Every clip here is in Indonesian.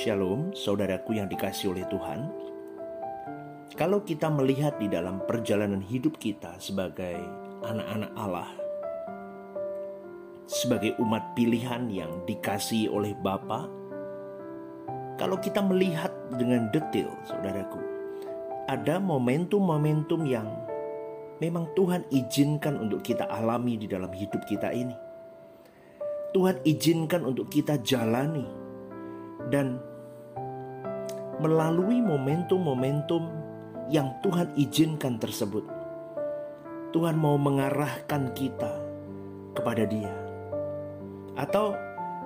Shalom, saudaraku yang dikasih oleh Tuhan. Kalau kita melihat di dalam perjalanan hidup kita sebagai anak-anak Allah, sebagai umat pilihan yang dikasih oleh Bapa, kalau kita melihat dengan detail, saudaraku, ada momentum-momentum yang memang Tuhan izinkan untuk kita alami di dalam hidup kita ini. Tuhan izinkan untuk kita jalani dan melalui momentum-momentum yang Tuhan izinkan tersebut, Tuhan mau mengarahkan kita kepada Dia, atau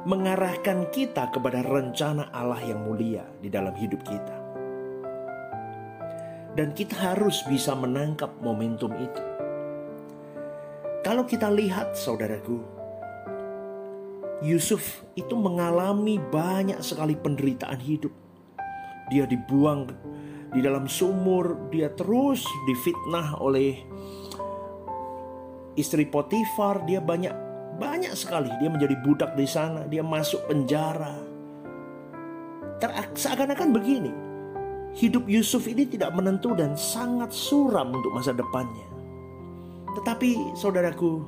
mengarahkan kita kepada rencana Allah yang mulia di dalam hidup kita, dan kita harus bisa menangkap momentum itu. Kalau kita lihat, saudaraku, Yusuf itu mengalami banyak sekali penderitaan hidup. Dia dibuang di dalam sumur, dia terus difitnah oleh istri Potifar, dia banyak banyak sekali. Dia menjadi budak di sana, dia masuk penjara. Seakan-akan begini, hidup Yusuf ini tidak menentu dan sangat suram untuk masa depannya. Tetapi saudaraku,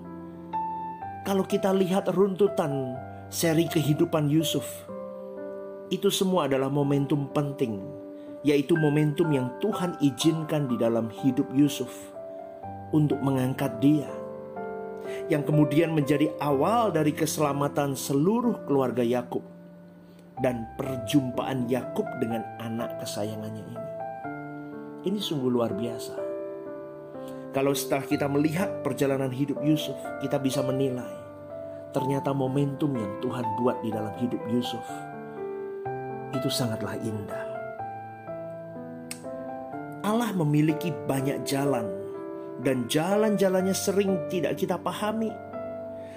kalau kita lihat runtutan seri kehidupan Yusuf, itu semua adalah momentum penting, yaitu momentum yang Tuhan izinkan di dalam hidup Yusuf untuk mengangkat dia, yang kemudian menjadi awal dari keselamatan seluruh keluarga Yakub dan perjumpaan Yakub dengan anak kesayangannya ini. Ini sungguh luar biasa. Kalau setelah kita melihat perjalanan hidup Yusuf, kita bisa menilai ternyata momentum yang Tuhan buat di dalam hidup Yusuf itu sangatlah indah. Allah memiliki banyak jalan dan jalan-jalannya sering tidak kita pahami.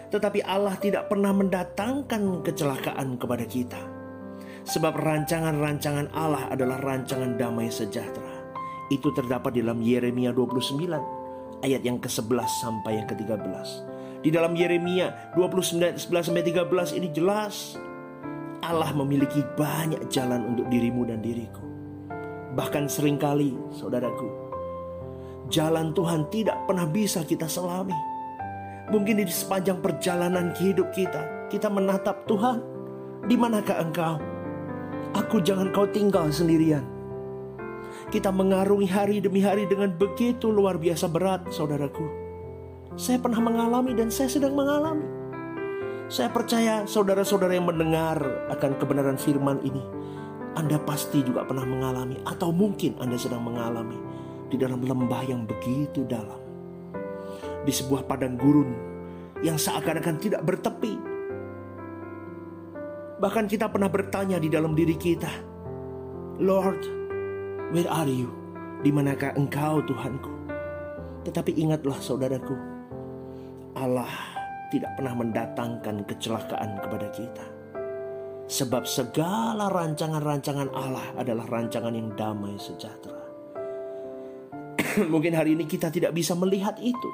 Tetapi Allah tidak pernah mendatangkan kecelakaan kepada kita. Sebab rancangan-rancangan Allah adalah rancangan damai sejahtera. Itu terdapat dalam Yeremia 29 ayat yang ke-11 sampai yang ke-13. Di dalam Yeremia 29 11 sampai 13 ini jelas Allah memiliki banyak jalan untuk dirimu dan diriku. Bahkan sering kali, saudaraku, jalan Tuhan tidak pernah bisa kita selami. Mungkin di sepanjang perjalanan hidup kita, kita menatap Tuhan, di manakah engkau? Aku jangan kau tinggal sendirian. Kita mengarungi hari demi hari dengan begitu luar biasa berat, saudaraku. Saya pernah mengalami dan saya sedang mengalami. Saya percaya saudara-saudara yang mendengar akan kebenaran firman ini, Anda pasti juga pernah mengalami atau mungkin Anda sedang mengalami di dalam lembah yang begitu dalam. Di sebuah padang gurun yang seakan-akan tidak bertepi. Bahkan kita pernah bertanya di dalam diri kita, Lord, Where are you? Di manakah engkau Tuhanku? Tetapi ingatlah saudaraku, Allah tidak pernah mendatangkan kecelakaan kepada kita. Sebab segala rancangan-rancangan Allah adalah rancangan yang damai sejahtera. Mungkin hari ini kita tidak bisa melihat itu.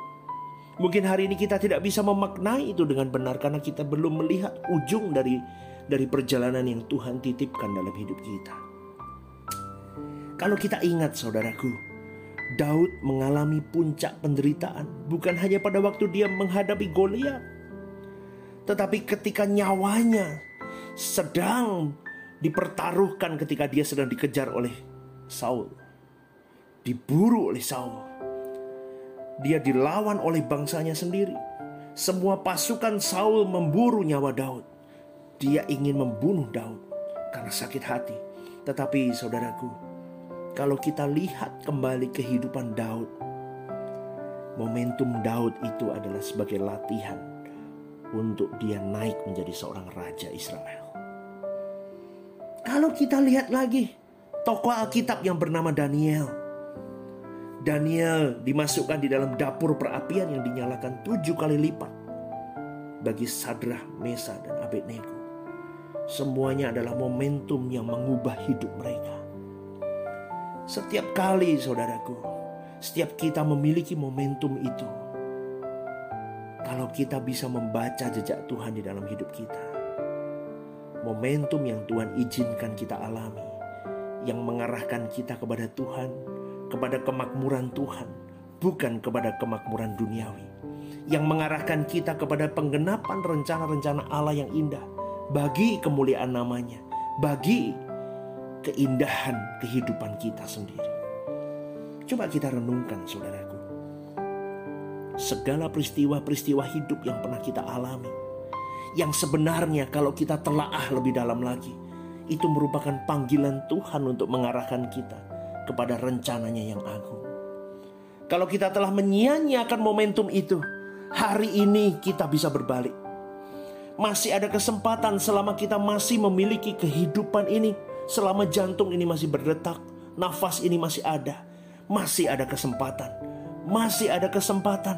Mungkin hari ini kita tidak bisa memaknai itu dengan benar karena kita belum melihat ujung dari dari perjalanan yang Tuhan titipkan dalam hidup kita. Kalau kita ingat saudaraku, Daud mengalami puncak penderitaan bukan hanya pada waktu dia menghadapi Goliat, tetapi ketika nyawanya sedang dipertaruhkan ketika dia sedang dikejar oleh Saul. Diburu oleh Saul. Dia dilawan oleh bangsanya sendiri. Semua pasukan Saul memburu nyawa Daud. Dia ingin membunuh Daud karena sakit hati. Tetapi saudaraku, kalau kita lihat kembali kehidupan Daud, momentum Daud itu adalah sebagai latihan untuk dia naik menjadi seorang raja Israel. Kalau kita lihat lagi tokoh Alkitab yang bernama Daniel. Daniel dimasukkan di dalam dapur perapian yang dinyalakan tujuh kali lipat bagi Sadrah, Mesa, dan Abednego. Semuanya adalah momentum yang mengubah hidup mereka. Setiap kali saudaraku, setiap kita memiliki momentum itu. Kalau kita bisa membaca jejak Tuhan di dalam hidup kita. momentum yang Tuhan izinkan kita alami, yang mengarahkan kita kepada Tuhan, kepada kemakmuran Tuhan, bukan kepada kemakmuran duniawi, yang mengarahkan kita kepada penggenapan rencana-rencana Allah yang indah bagi kemuliaan namanya, bagi keindahan kehidupan kita sendiri. Coba kita renungkan saudaraku. Segala peristiwa-peristiwa hidup yang pernah kita alami. Yang sebenarnya kalau kita telaah lebih dalam lagi. Itu merupakan panggilan Tuhan untuk mengarahkan kita kepada rencananya yang agung. Kalau kita telah menyia-nyiakan momentum itu, hari ini kita bisa berbalik. Masih ada kesempatan selama kita masih memiliki kehidupan ini, selama jantung ini masih berdetak, nafas ini masih ada, masih ada kesempatan, masih ada kesempatan.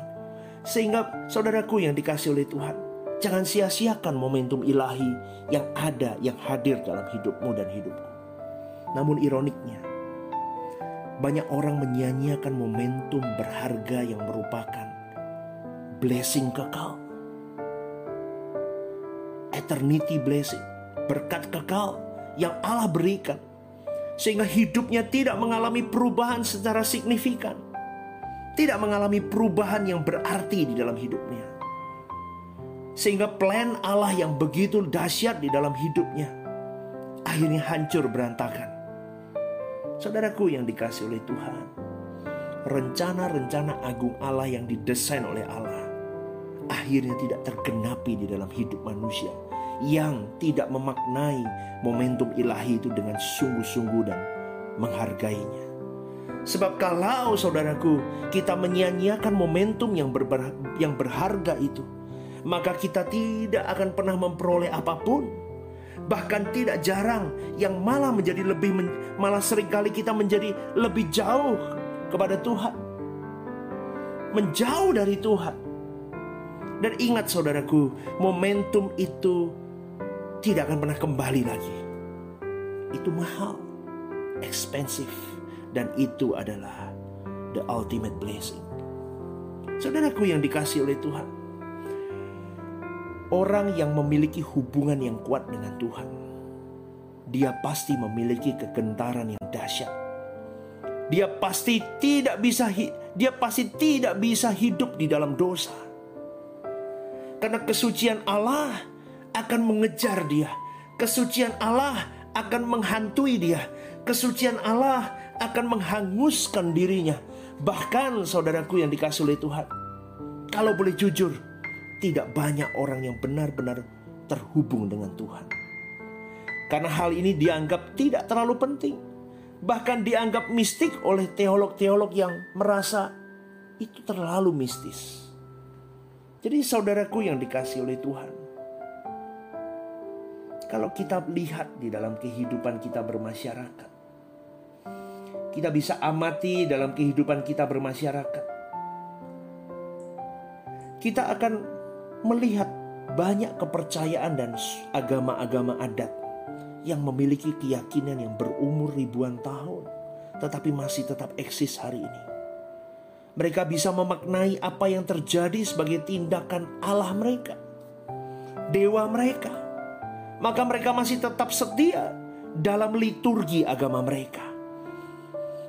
Sehingga saudaraku yang dikasih oleh Tuhan, jangan sia-siakan momentum ilahi yang ada, yang hadir dalam hidupmu dan hidupku. Namun ironiknya, banyak orang menyia-nyiakan momentum berharga yang merupakan blessing kekal. Eternity blessing, berkat kekal yang Allah berikan. Sehingga hidupnya tidak mengalami perubahan secara signifikan. Tidak mengalami perubahan yang berarti di dalam hidupnya. Sehingga plan Allah yang begitu dahsyat di dalam hidupnya akhirnya hancur berantakan Saudaraku yang dikasih oleh Tuhan, rencana-rencana agung Allah yang didesain oleh Allah akhirnya tidak tergenapi di dalam hidup manusia yang tidak memaknai momentum ilahi itu dengan sungguh-sungguh dan menghargainya. Sebab kalau saudaraku kita menyia-nyiakan momentum yang, yang berharga itu, maka kita tidak akan pernah memperoleh apa pun bahkan tidak jarang yang malah menjadi lebih malah sering kali kita menjadi lebih jauh kepada Tuhan. Menjauh dari Tuhan. Dan ingat saudaraku, momentum itu tidak akan pernah kembali lagi. Itu mahal, expensive, dan itu adalah the ultimate blessing. Saudaraku yang dikasih oleh Tuhan, Orang yang memiliki hubungan yang kuat dengan Tuhan, dia pasti memiliki kegentaran yang dahsyat. Dia pasti tidak bisa dia pasti tidak bisa hidup di dalam dosa. Karena kesucian Allah akan mengejar dia. Kesucian Allah akan menghantui dia. Kesucian Allah akan menghanguskan dirinya. Bahkan saudaraku yang dikasih oleh Tuhan. Kalau boleh jujur, tidak banyak orang yang benar-benar terhubung dengan Tuhan. Karena hal ini dianggap tidak terlalu penting. Bahkan dianggap mistik oleh teolog-teolog yang merasa itu terlalu mistis. Jadi saudaraku yang dikasih oleh Tuhan. Kalau kita lihat di dalam kehidupan kita bermasyarakat. Kita bisa amati dalam kehidupan kita bermasyarakat. Kita akan melihat banyak kepercayaan dan agama-agama adat yang memiliki keyakinan yang berumur ribuan tahun, tetapi masih tetap eksis hari ini. Mereka bisa memaknai apa yang terjadi sebagai tindakan Allah mereka, dewa mereka, maka mereka masih tetap setia dalam liturgi agama mereka.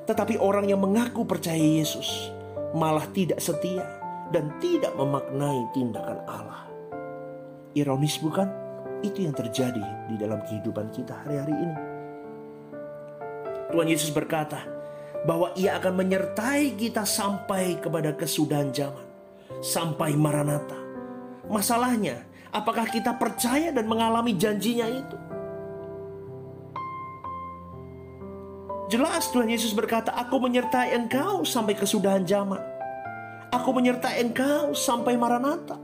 Tetapi orang yang mengaku percaya Yesus malah tidak setia dan tidak memaknai tindakan Allah. Ironis bukan? Itu yang terjadi di dalam kehidupan kita hari-hari ini. Tuhan Yesus berkata bahwa ia akan menyertai kita sampai kepada kesudahan zaman. Sampai Maranatha. Masalahnya, apakah kita percaya dan mengalami janjinya itu? Jelas Tuhan Yesus berkata, aku menyertai engkau sampai kesudahan zaman. Aku menyertai engkau sampai Maranatha.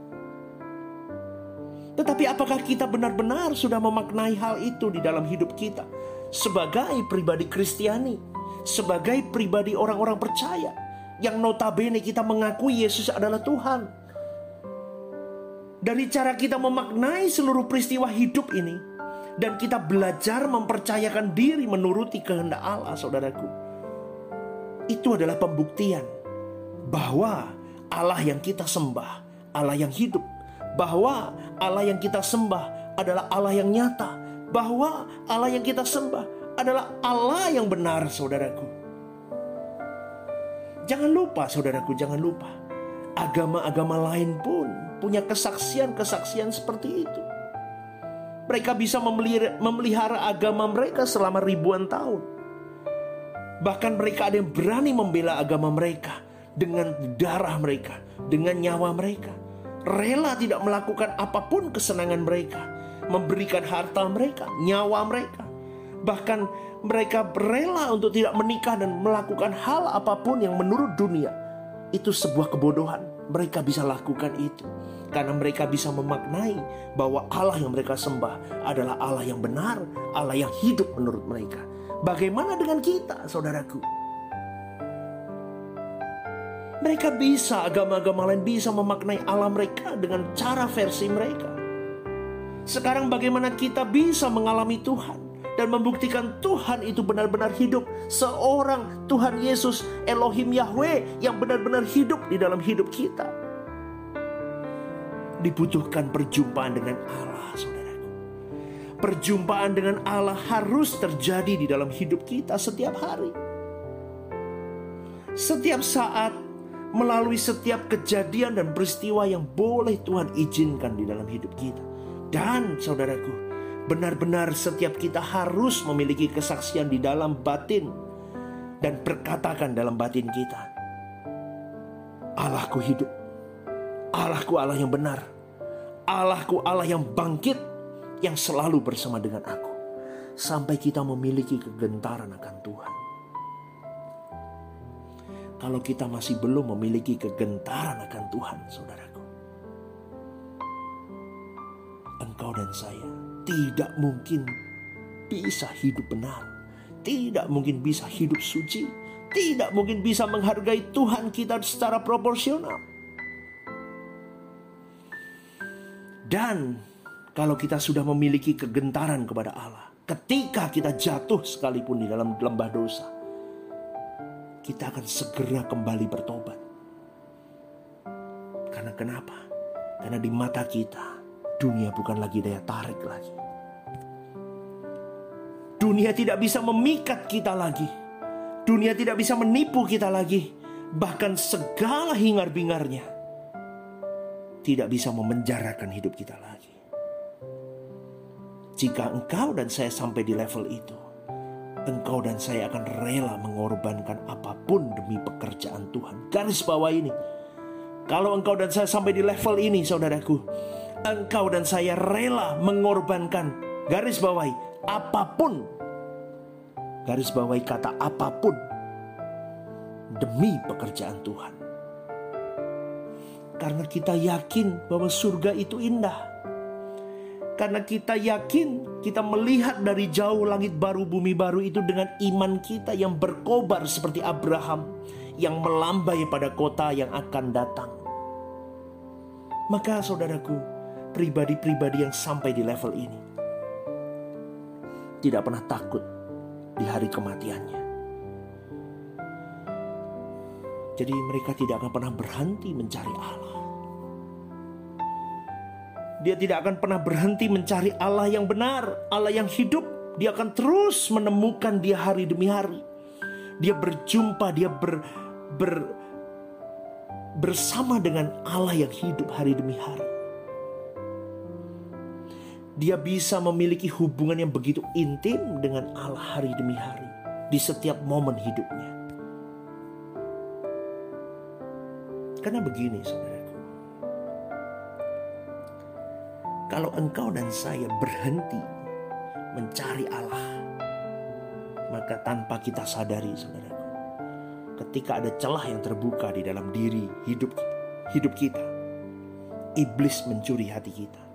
Tetapi apakah kita benar-benar sudah memaknai hal itu di dalam hidup kita? Sebagai pribadi Kristiani, sebagai pribadi orang-orang percaya, yang notabene kita mengakui Yesus adalah Tuhan. Dari cara kita memaknai seluruh peristiwa hidup ini, dan kita belajar mempercayakan diri menuruti kehendak Allah, saudaraku. Itu adalah pembuktian bahwa Allah yang kita sembah, Allah yang hidup, bahwa Allah yang kita sembah adalah Allah yang nyata, bahwa Allah yang kita sembah adalah Allah yang benar, saudaraku. Jangan lupa, saudaraku, jangan lupa. Agama-agama lain pun punya kesaksian-kesaksian seperti itu. Mereka bisa memelihara, agama mereka selama ribuan tahun. Bahkan mereka ada yang berani membela agama mereka dengan darah mereka, dengan nyawa mereka. Rela tidak melakukan apa pun kesenangan mereka, memberikan harta mereka, nyawa mereka. Bahkan mereka rela untuk tidak menikah dan melakukan hal apa pun yang menurut dunia itu sebuah kebodohan. Mereka bisa lakukan itu karena mereka bisa memaknai bahwa Allah yang mereka sembah adalah Allah yang benar, Allah yang hidup menurut mereka. Bagaimana dengan kita, saudaraku? Mereka bisa, agama-agama lain bisa memaknai Allah mereka dengan cara versi mereka. Sekarang bagaimana kita bisa mengalami Tuhan dan membuktikan Tuhan itu benar-benar hidup. Seorang Tuhan Yesus Elohim Yahweh yang benar-benar hidup di dalam hidup kita dibutuhkan perjumpaan dengan Allah, saudaraku. Perjumpaan dengan Allah harus terjadi di dalam hidup kita setiap hari. Setiap saat, melalui setiap kejadian dan peristiwa yang boleh Tuhan izinkan di dalam hidup kita. Dan saudaraku, benar-benar setiap kita harus memiliki kesaksian di dalam batin dan berkatakan dalam batin kita. Allahku hidup. Allahku Allah yang benar. Allahku Allah yang bangkit yang selalu bersama dengan aku sampai kita memiliki kegentaran akan Tuhan. Kalau kita masih belum memiliki kegentaran akan Tuhan, saudaraku, engkau dan saya tidak mungkin bisa hidup benar, tidak mungkin bisa hidup suci, tidak mungkin bisa menghargai Tuhan kita secara proporsional. Dan kalau kita sudah memiliki kegentaran kepada Allah, ketika kita jatuh sekalipun di dalam lembah dosa, kita akan segera kembali bertobat. Karena kenapa? Karena di mata kita, dunia bukan lagi daya tarik lagi. Dunia tidak bisa memikat kita lagi. Dunia tidak bisa menipu kita lagi. Bahkan segala hingar-bingarnya tidak bisa memenjarakan hidup kita lagi. Jika engkau dan saya sampai di level itu, engkau dan saya akan rela mengorbankan apa pun demi pekerjaan Tuhan. Garis bawah ini. Kalau engkau dan saya sampai di level ini, saudaraku, engkau dan saya rela mengorbankan garis bawahi apa pun. Garis bawahi kata apa pun demi pekerjaan Tuhan. Karena kita yakin bahwa surga itu indah. Karena kita yakin kita melihat dari jauh langit baru bumi baru itu dengan iman kita yang berkobar seperti Abraham yang melambai pada kota yang akan datang. Maka saudaraku, pribadi-pribadi yang sampai di level ini tidak pernah takut di hari kematiannya. Jadi mereka tidak akan pernah berhenti mencari Allah. Dia tidak akan pernah berhenti mencari Allah yang benar, Allah yang hidup. Dia akan terus menemukan dia hari demi hari. Dia berjumpa, dia ber, ber, bersama dengan Allah yang hidup hari demi hari. Dia bisa memiliki hubungan yang begitu intim dengan Allah hari demi hari di setiap momen hidupnya. Karena begini saudaraku. Kalau engkau dan saya berhenti mencari Allah. Maka tanpa kita sadari saudaraku. Ketika ada celah yang terbuka di dalam diri hidup hidup kita. Iblis mencuri hati kita.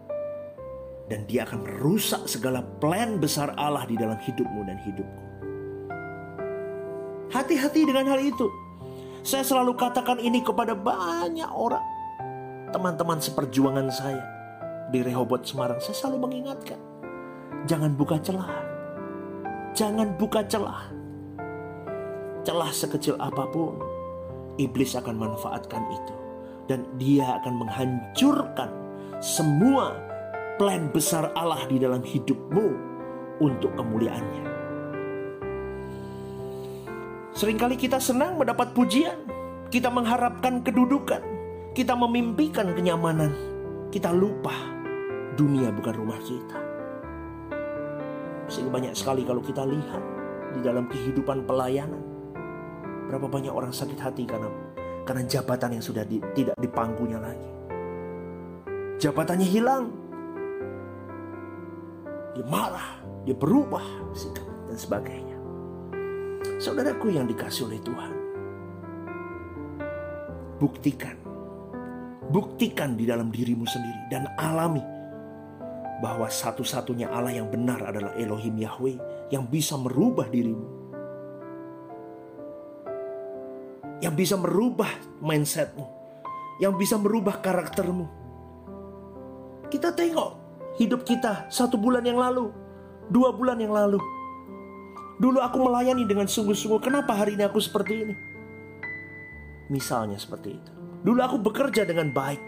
Dan dia akan merusak segala plan besar Allah di dalam hidupmu dan hidupku. Hati-hati dengan hal itu. Saya selalu katakan ini kepada banyak orang. Teman-teman seperjuangan saya di Rehobot Semarang, saya selalu mengingatkan. Jangan buka celah. Jangan buka celah. Celah sekecil apa pun, iblis akan manfaatkan itu. Dan dia akan menghancurkan semua plan besar Allah di dalam hidupmu untuk kemuliaannya. Seringkali kita senang mendapat pujian, kita mengharapkan kedudukan, kita memimpikan kenyamanan, kita lupa dunia bukan rumah kita. Sehingga banyak sekali kalau kita lihat di dalam kehidupan pelayanan, berapa banyak orang sakit hati karena karena jabatan yang sudah di, tidak dipangkunya lagi. Jabatannya hilang, dia marah, dia berubah sikap dan sebagainya. Saudaraku yang dikasih oleh Tuhan, buktikan, buktikan di dalam dirimu sendiri dan alami bahwa satu-satunya Allah yang benar adalah Elohim Yahweh yang bisa merubah dirimu. Yang bisa merubah mindsetmu. Yang bisa merubah karaktermu. Kita tengok hidup kita satu bulan yang lalu, dua bulan yang lalu. Dulu aku melayani dengan sungguh-sungguh. Kenapa hari ini aku seperti ini? Misalnya seperti itu. Dulu aku bekerja dengan baik.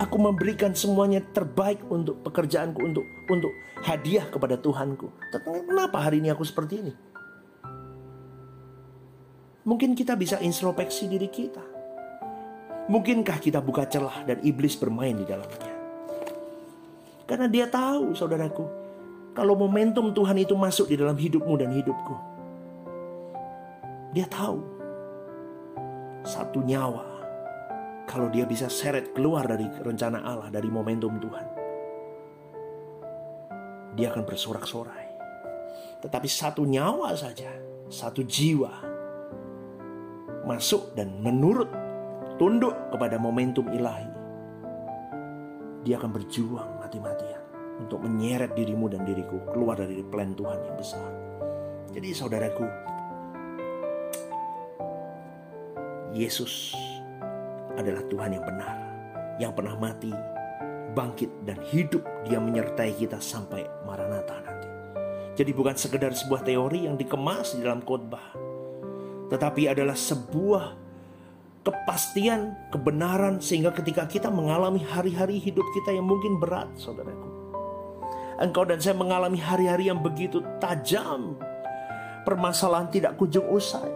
Aku memberikan semuanya terbaik untuk pekerjaanku, untuk untuk hadiah kepada Tuhanku. Tapi kenapa hari ini aku seperti ini? Mungkin kita bisa introspeksi diri kita. Mungkinkah kita buka celah dan iblis bermain di dalamnya? Karena dia tahu, saudaraku, kalau momentum Tuhan itu masuk di dalam hidupmu dan hidupku. Dia tahu satu nyawa kalau dia bisa seret keluar dari rencana Allah, dari momentum Tuhan. Dia akan bersorak-sorai. Tetapi satu nyawa saja, satu jiwa masuk dan menurut tunduk kepada momentum ilahi. Dia akan berjuang mati-matian untuk menyeret dirimu dan diriku keluar dari plan Tuhan yang besar. Jadi saudaraku, Yesus adalah Tuhan yang benar, yang pernah mati, bangkit dan hidup dia menyertai kita sampai Maranatha nanti. Jadi bukan sekedar sebuah teori yang dikemas di dalam khotbah, tetapi adalah sebuah kepastian, kebenaran sehingga ketika kita mengalami hari-hari hidup kita yang mungkin berat, saudaraku. Engkau dan saya mengalami hari-hari yang begitu tajam. Permasalahan tidak kunjung usai.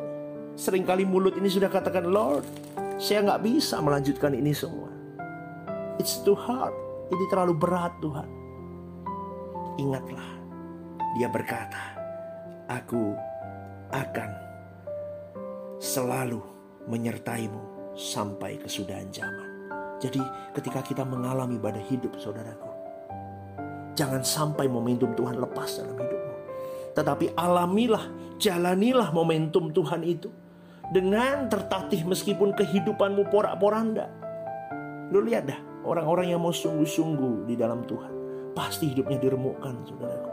Seringkali mulut ini sudah katakan, Lord, saya nggak bisa melanjutkan ini semua. It's too hard. Ini terlalu berat Tuhan. Ingatlah, dia berkata, Aku akan selalu menyertaimu sampai kesudahan zaman. Jadi ketika kita mengalami pada hidup saudaraku, jangan sampai momentum Tuhan lepas dalam hidupmu. Tetapi alamilah, jalanilah momentum Tuhan itu. Dengan tertatih meskipun kehidupanmu porak-poranda. Lu lihat dah, orang-orang yang mau sungguh-sungguh di dalam Tuhan. Pasti hidupnya diremukkan, saudaraku.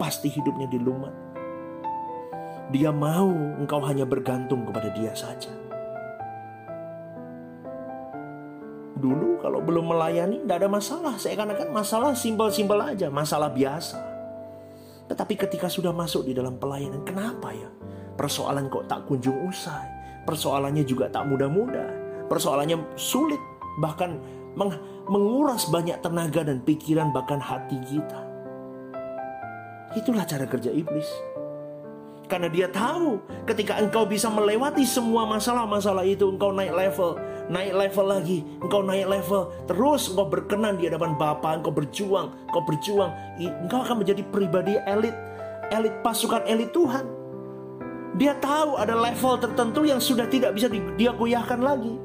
Pasti hidupnya dilumat dia mau engkau hanya bergantung kepada dia saja. Dulu kalau belum melayani tidak ada masalah. Saya katakan masalah simpel-simpel aja, masalah biasa. Tetapi ketika sudah masuk di dalam pelayanan, kenapa ya? Persoalan kok tak kunjung usai. Persoalannya juga tak mudah-mudah. Persoalannya sulit, bahkan menguras banyak tenaga dan pikiran bahkan hati kita. Itulah cara kerja iblis. Karena dia tahu ketika engkau bisa melewati semua masalah-masalah itu, engkau naik level, naik level lagi, engkau naik level, terus engkau berkenan di hadapan Bapa, engkau berjuang, engkau berjuang, engkau akan menjadi pribadi elit, elit pasukan elit Tuhan. Dia tahu ada level tertentu yang sudah tidak bisa dia goyahkan lagi.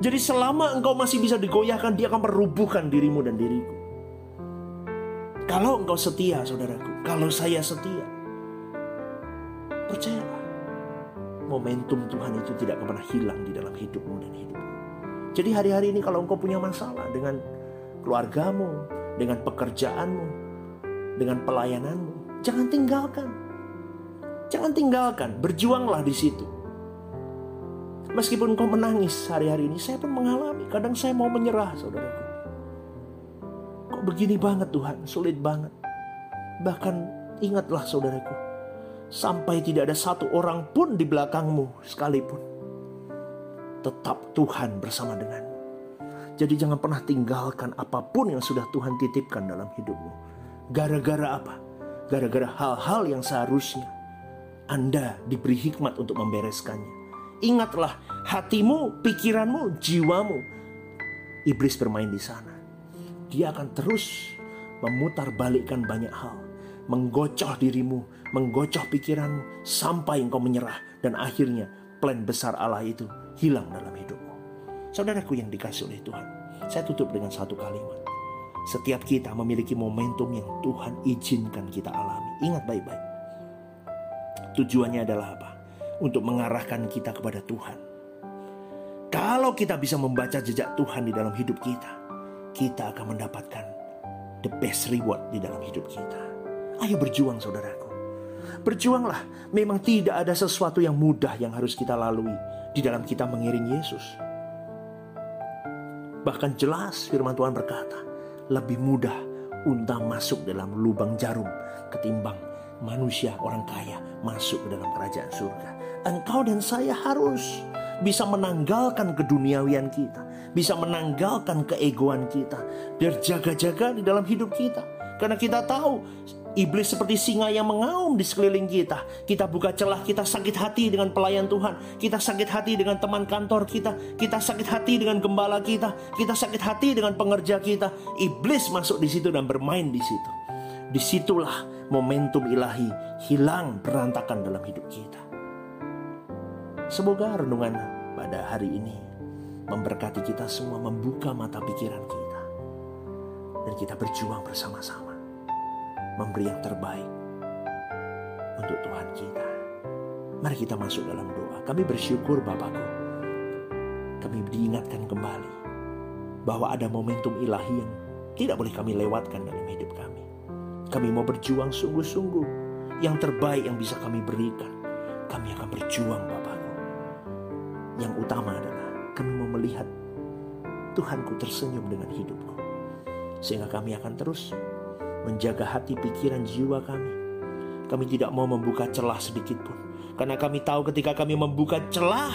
Jadi selama engkau masih bisa digoyahkan, dia akan merubuhkan dirimu dan diriku. Kalau engkau setia, saudaraku, kalau saya setia, Percayalah, momentum Tuhan itu tidak pernah hilang di dalam hidupmu dan hidupmu. Jadi hari-hari ini kalau engkau punya masalah dengan keluargamu, dengan pekerjaanmu, dengan pelayananmu, jangan tinggalkan. Jangan tinggalkan, berjuanglah di situ. Meskipun kau menangis hari-hari ini, saya pun mengalami. Kadang saya mau menyerah, saudaraku. Kok begini banget Tuhan, sulit banget. Bahkan ingatlah saudaraku, sampai tidak ada satu orang pun di belakangmu sekalipun. Tetap Tuhan bersama denganmu. Jadi jangan pernah tinggalkan apa pun yang sudah Tuhan titipkan dalam hidupmu. Gara-gara apa? Gara-gara hal-hal yang seharusnya Anda diberi hikmat untuk membereskannya. Ingatlah, hatimu, pikiranmu, jiwamu. Iblis bermain di sana. Dia akan terus memutar balikkan banyak hal. Menggocoh dirimu, menggocoh pikiranmu, sampai engkau menyerah. Dan akhirnya plan besar Allah itu hilang dalam hidupmu. Saudaraku yang dikasih oleh Tuhan, saya tutup dengan satu kalimat. Setiap kita memiliki momentum yang Tuhan izinkan kita alami. Ingat baik-baik. Tujuannya adalah apa? Untuk mengarahkan kita kepada Tuhan. Kalau kita bisa membaca jejak Tuhan di dalam hidup kita, kita akan mendapatkan the best reward di dalam hidup kita. Ayo berjuang saudaraku. Berjuanglah, memang tidak ada sesuatu yang mudah yang harus kita lalui di dalam kita mengiring Yesus. Bahkan jelas firman Tuhan berkata, lebih mudah unta masuk dalam lubang jarum ketimbang manusia orang kaya masuk ke dalam kerajaan surga. Engkau dan saya harus bisa menanggalkan keduniawian kita, bisa menanggalkan keegoan kita, berjaga-jaga di dalam hidup kita. Karena kita tahu Iblis seperti singa yang mengaum di sekeliling kita. Kita buka celah, kita sakit hati dengan pelayan Tuhan. Kita sakit hati dengan teman kantor kita. Kita sakit hati dengan gembala kita. Kita sakit hati dengan pengerja kita. Iblis masuk di situ dan bermain di situ. Di situlah momentum ilahi hilang berantakan dalam hidup kita. Semoga renungan pada hari ini memberkati kita semua membuka mata pikiran kita. Dan kita berjuang bersama-sama memberi yang terbaik untuk Tuhan kita. Mari kita masuk dalam doa. Kami bersyukur Bapakku. Kami diingatkan kembali bahwa ada momentum ilahi yang tidak boleh kami lewatkan dalam hidup kami. Kami mau berjuang sungguh-sungguh. Yang terbaik yang bisa kami berikan. Kami akan berjuang Bapakku. Yang utama adalah kami mau melihat Tuhanku tersenyum dengan hidupku. Sehingga kami akan terus menjaga hati, pikiran, jiwa kami. Kami tidak mau membuka celah sedikit pun, karena kami tahu ketika kami membuka celah,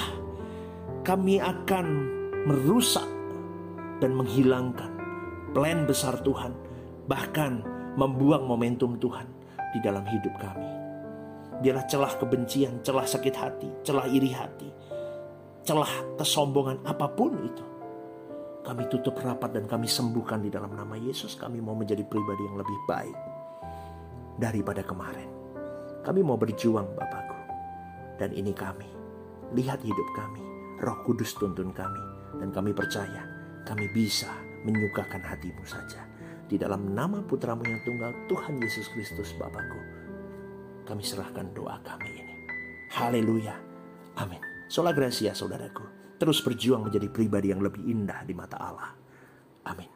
kami akan merusak dan menghilangkan plan besar Tuhan, bahkan membuang momentum Tuhan di dalam hidup kami. Biarlah celah kebencian, celah sakit hati, celah iri hati, celah kesombongan apa pun itu kami tutup rapat dan kami sembuhkan di dalam nama Yesus. Kami mau menjadi pribadi yang lebih baik daripada kemarin. Kami mau berjuang Bapakku. Dan ini kami. Lihat hidup kami. Roh Kudus tuntun kami. Dan kami percaya kami bisa menyukakan hatimu saja. Di dalam nama putramu yang tunggal Tuhan Yesus Kristus Bapakku. Kami serahkan doa kami ini. Haleluya. Amin. Sola Gracia saudaraku terus berjuang menjadi pribadi yang lebih indah di mata Allah. Amin.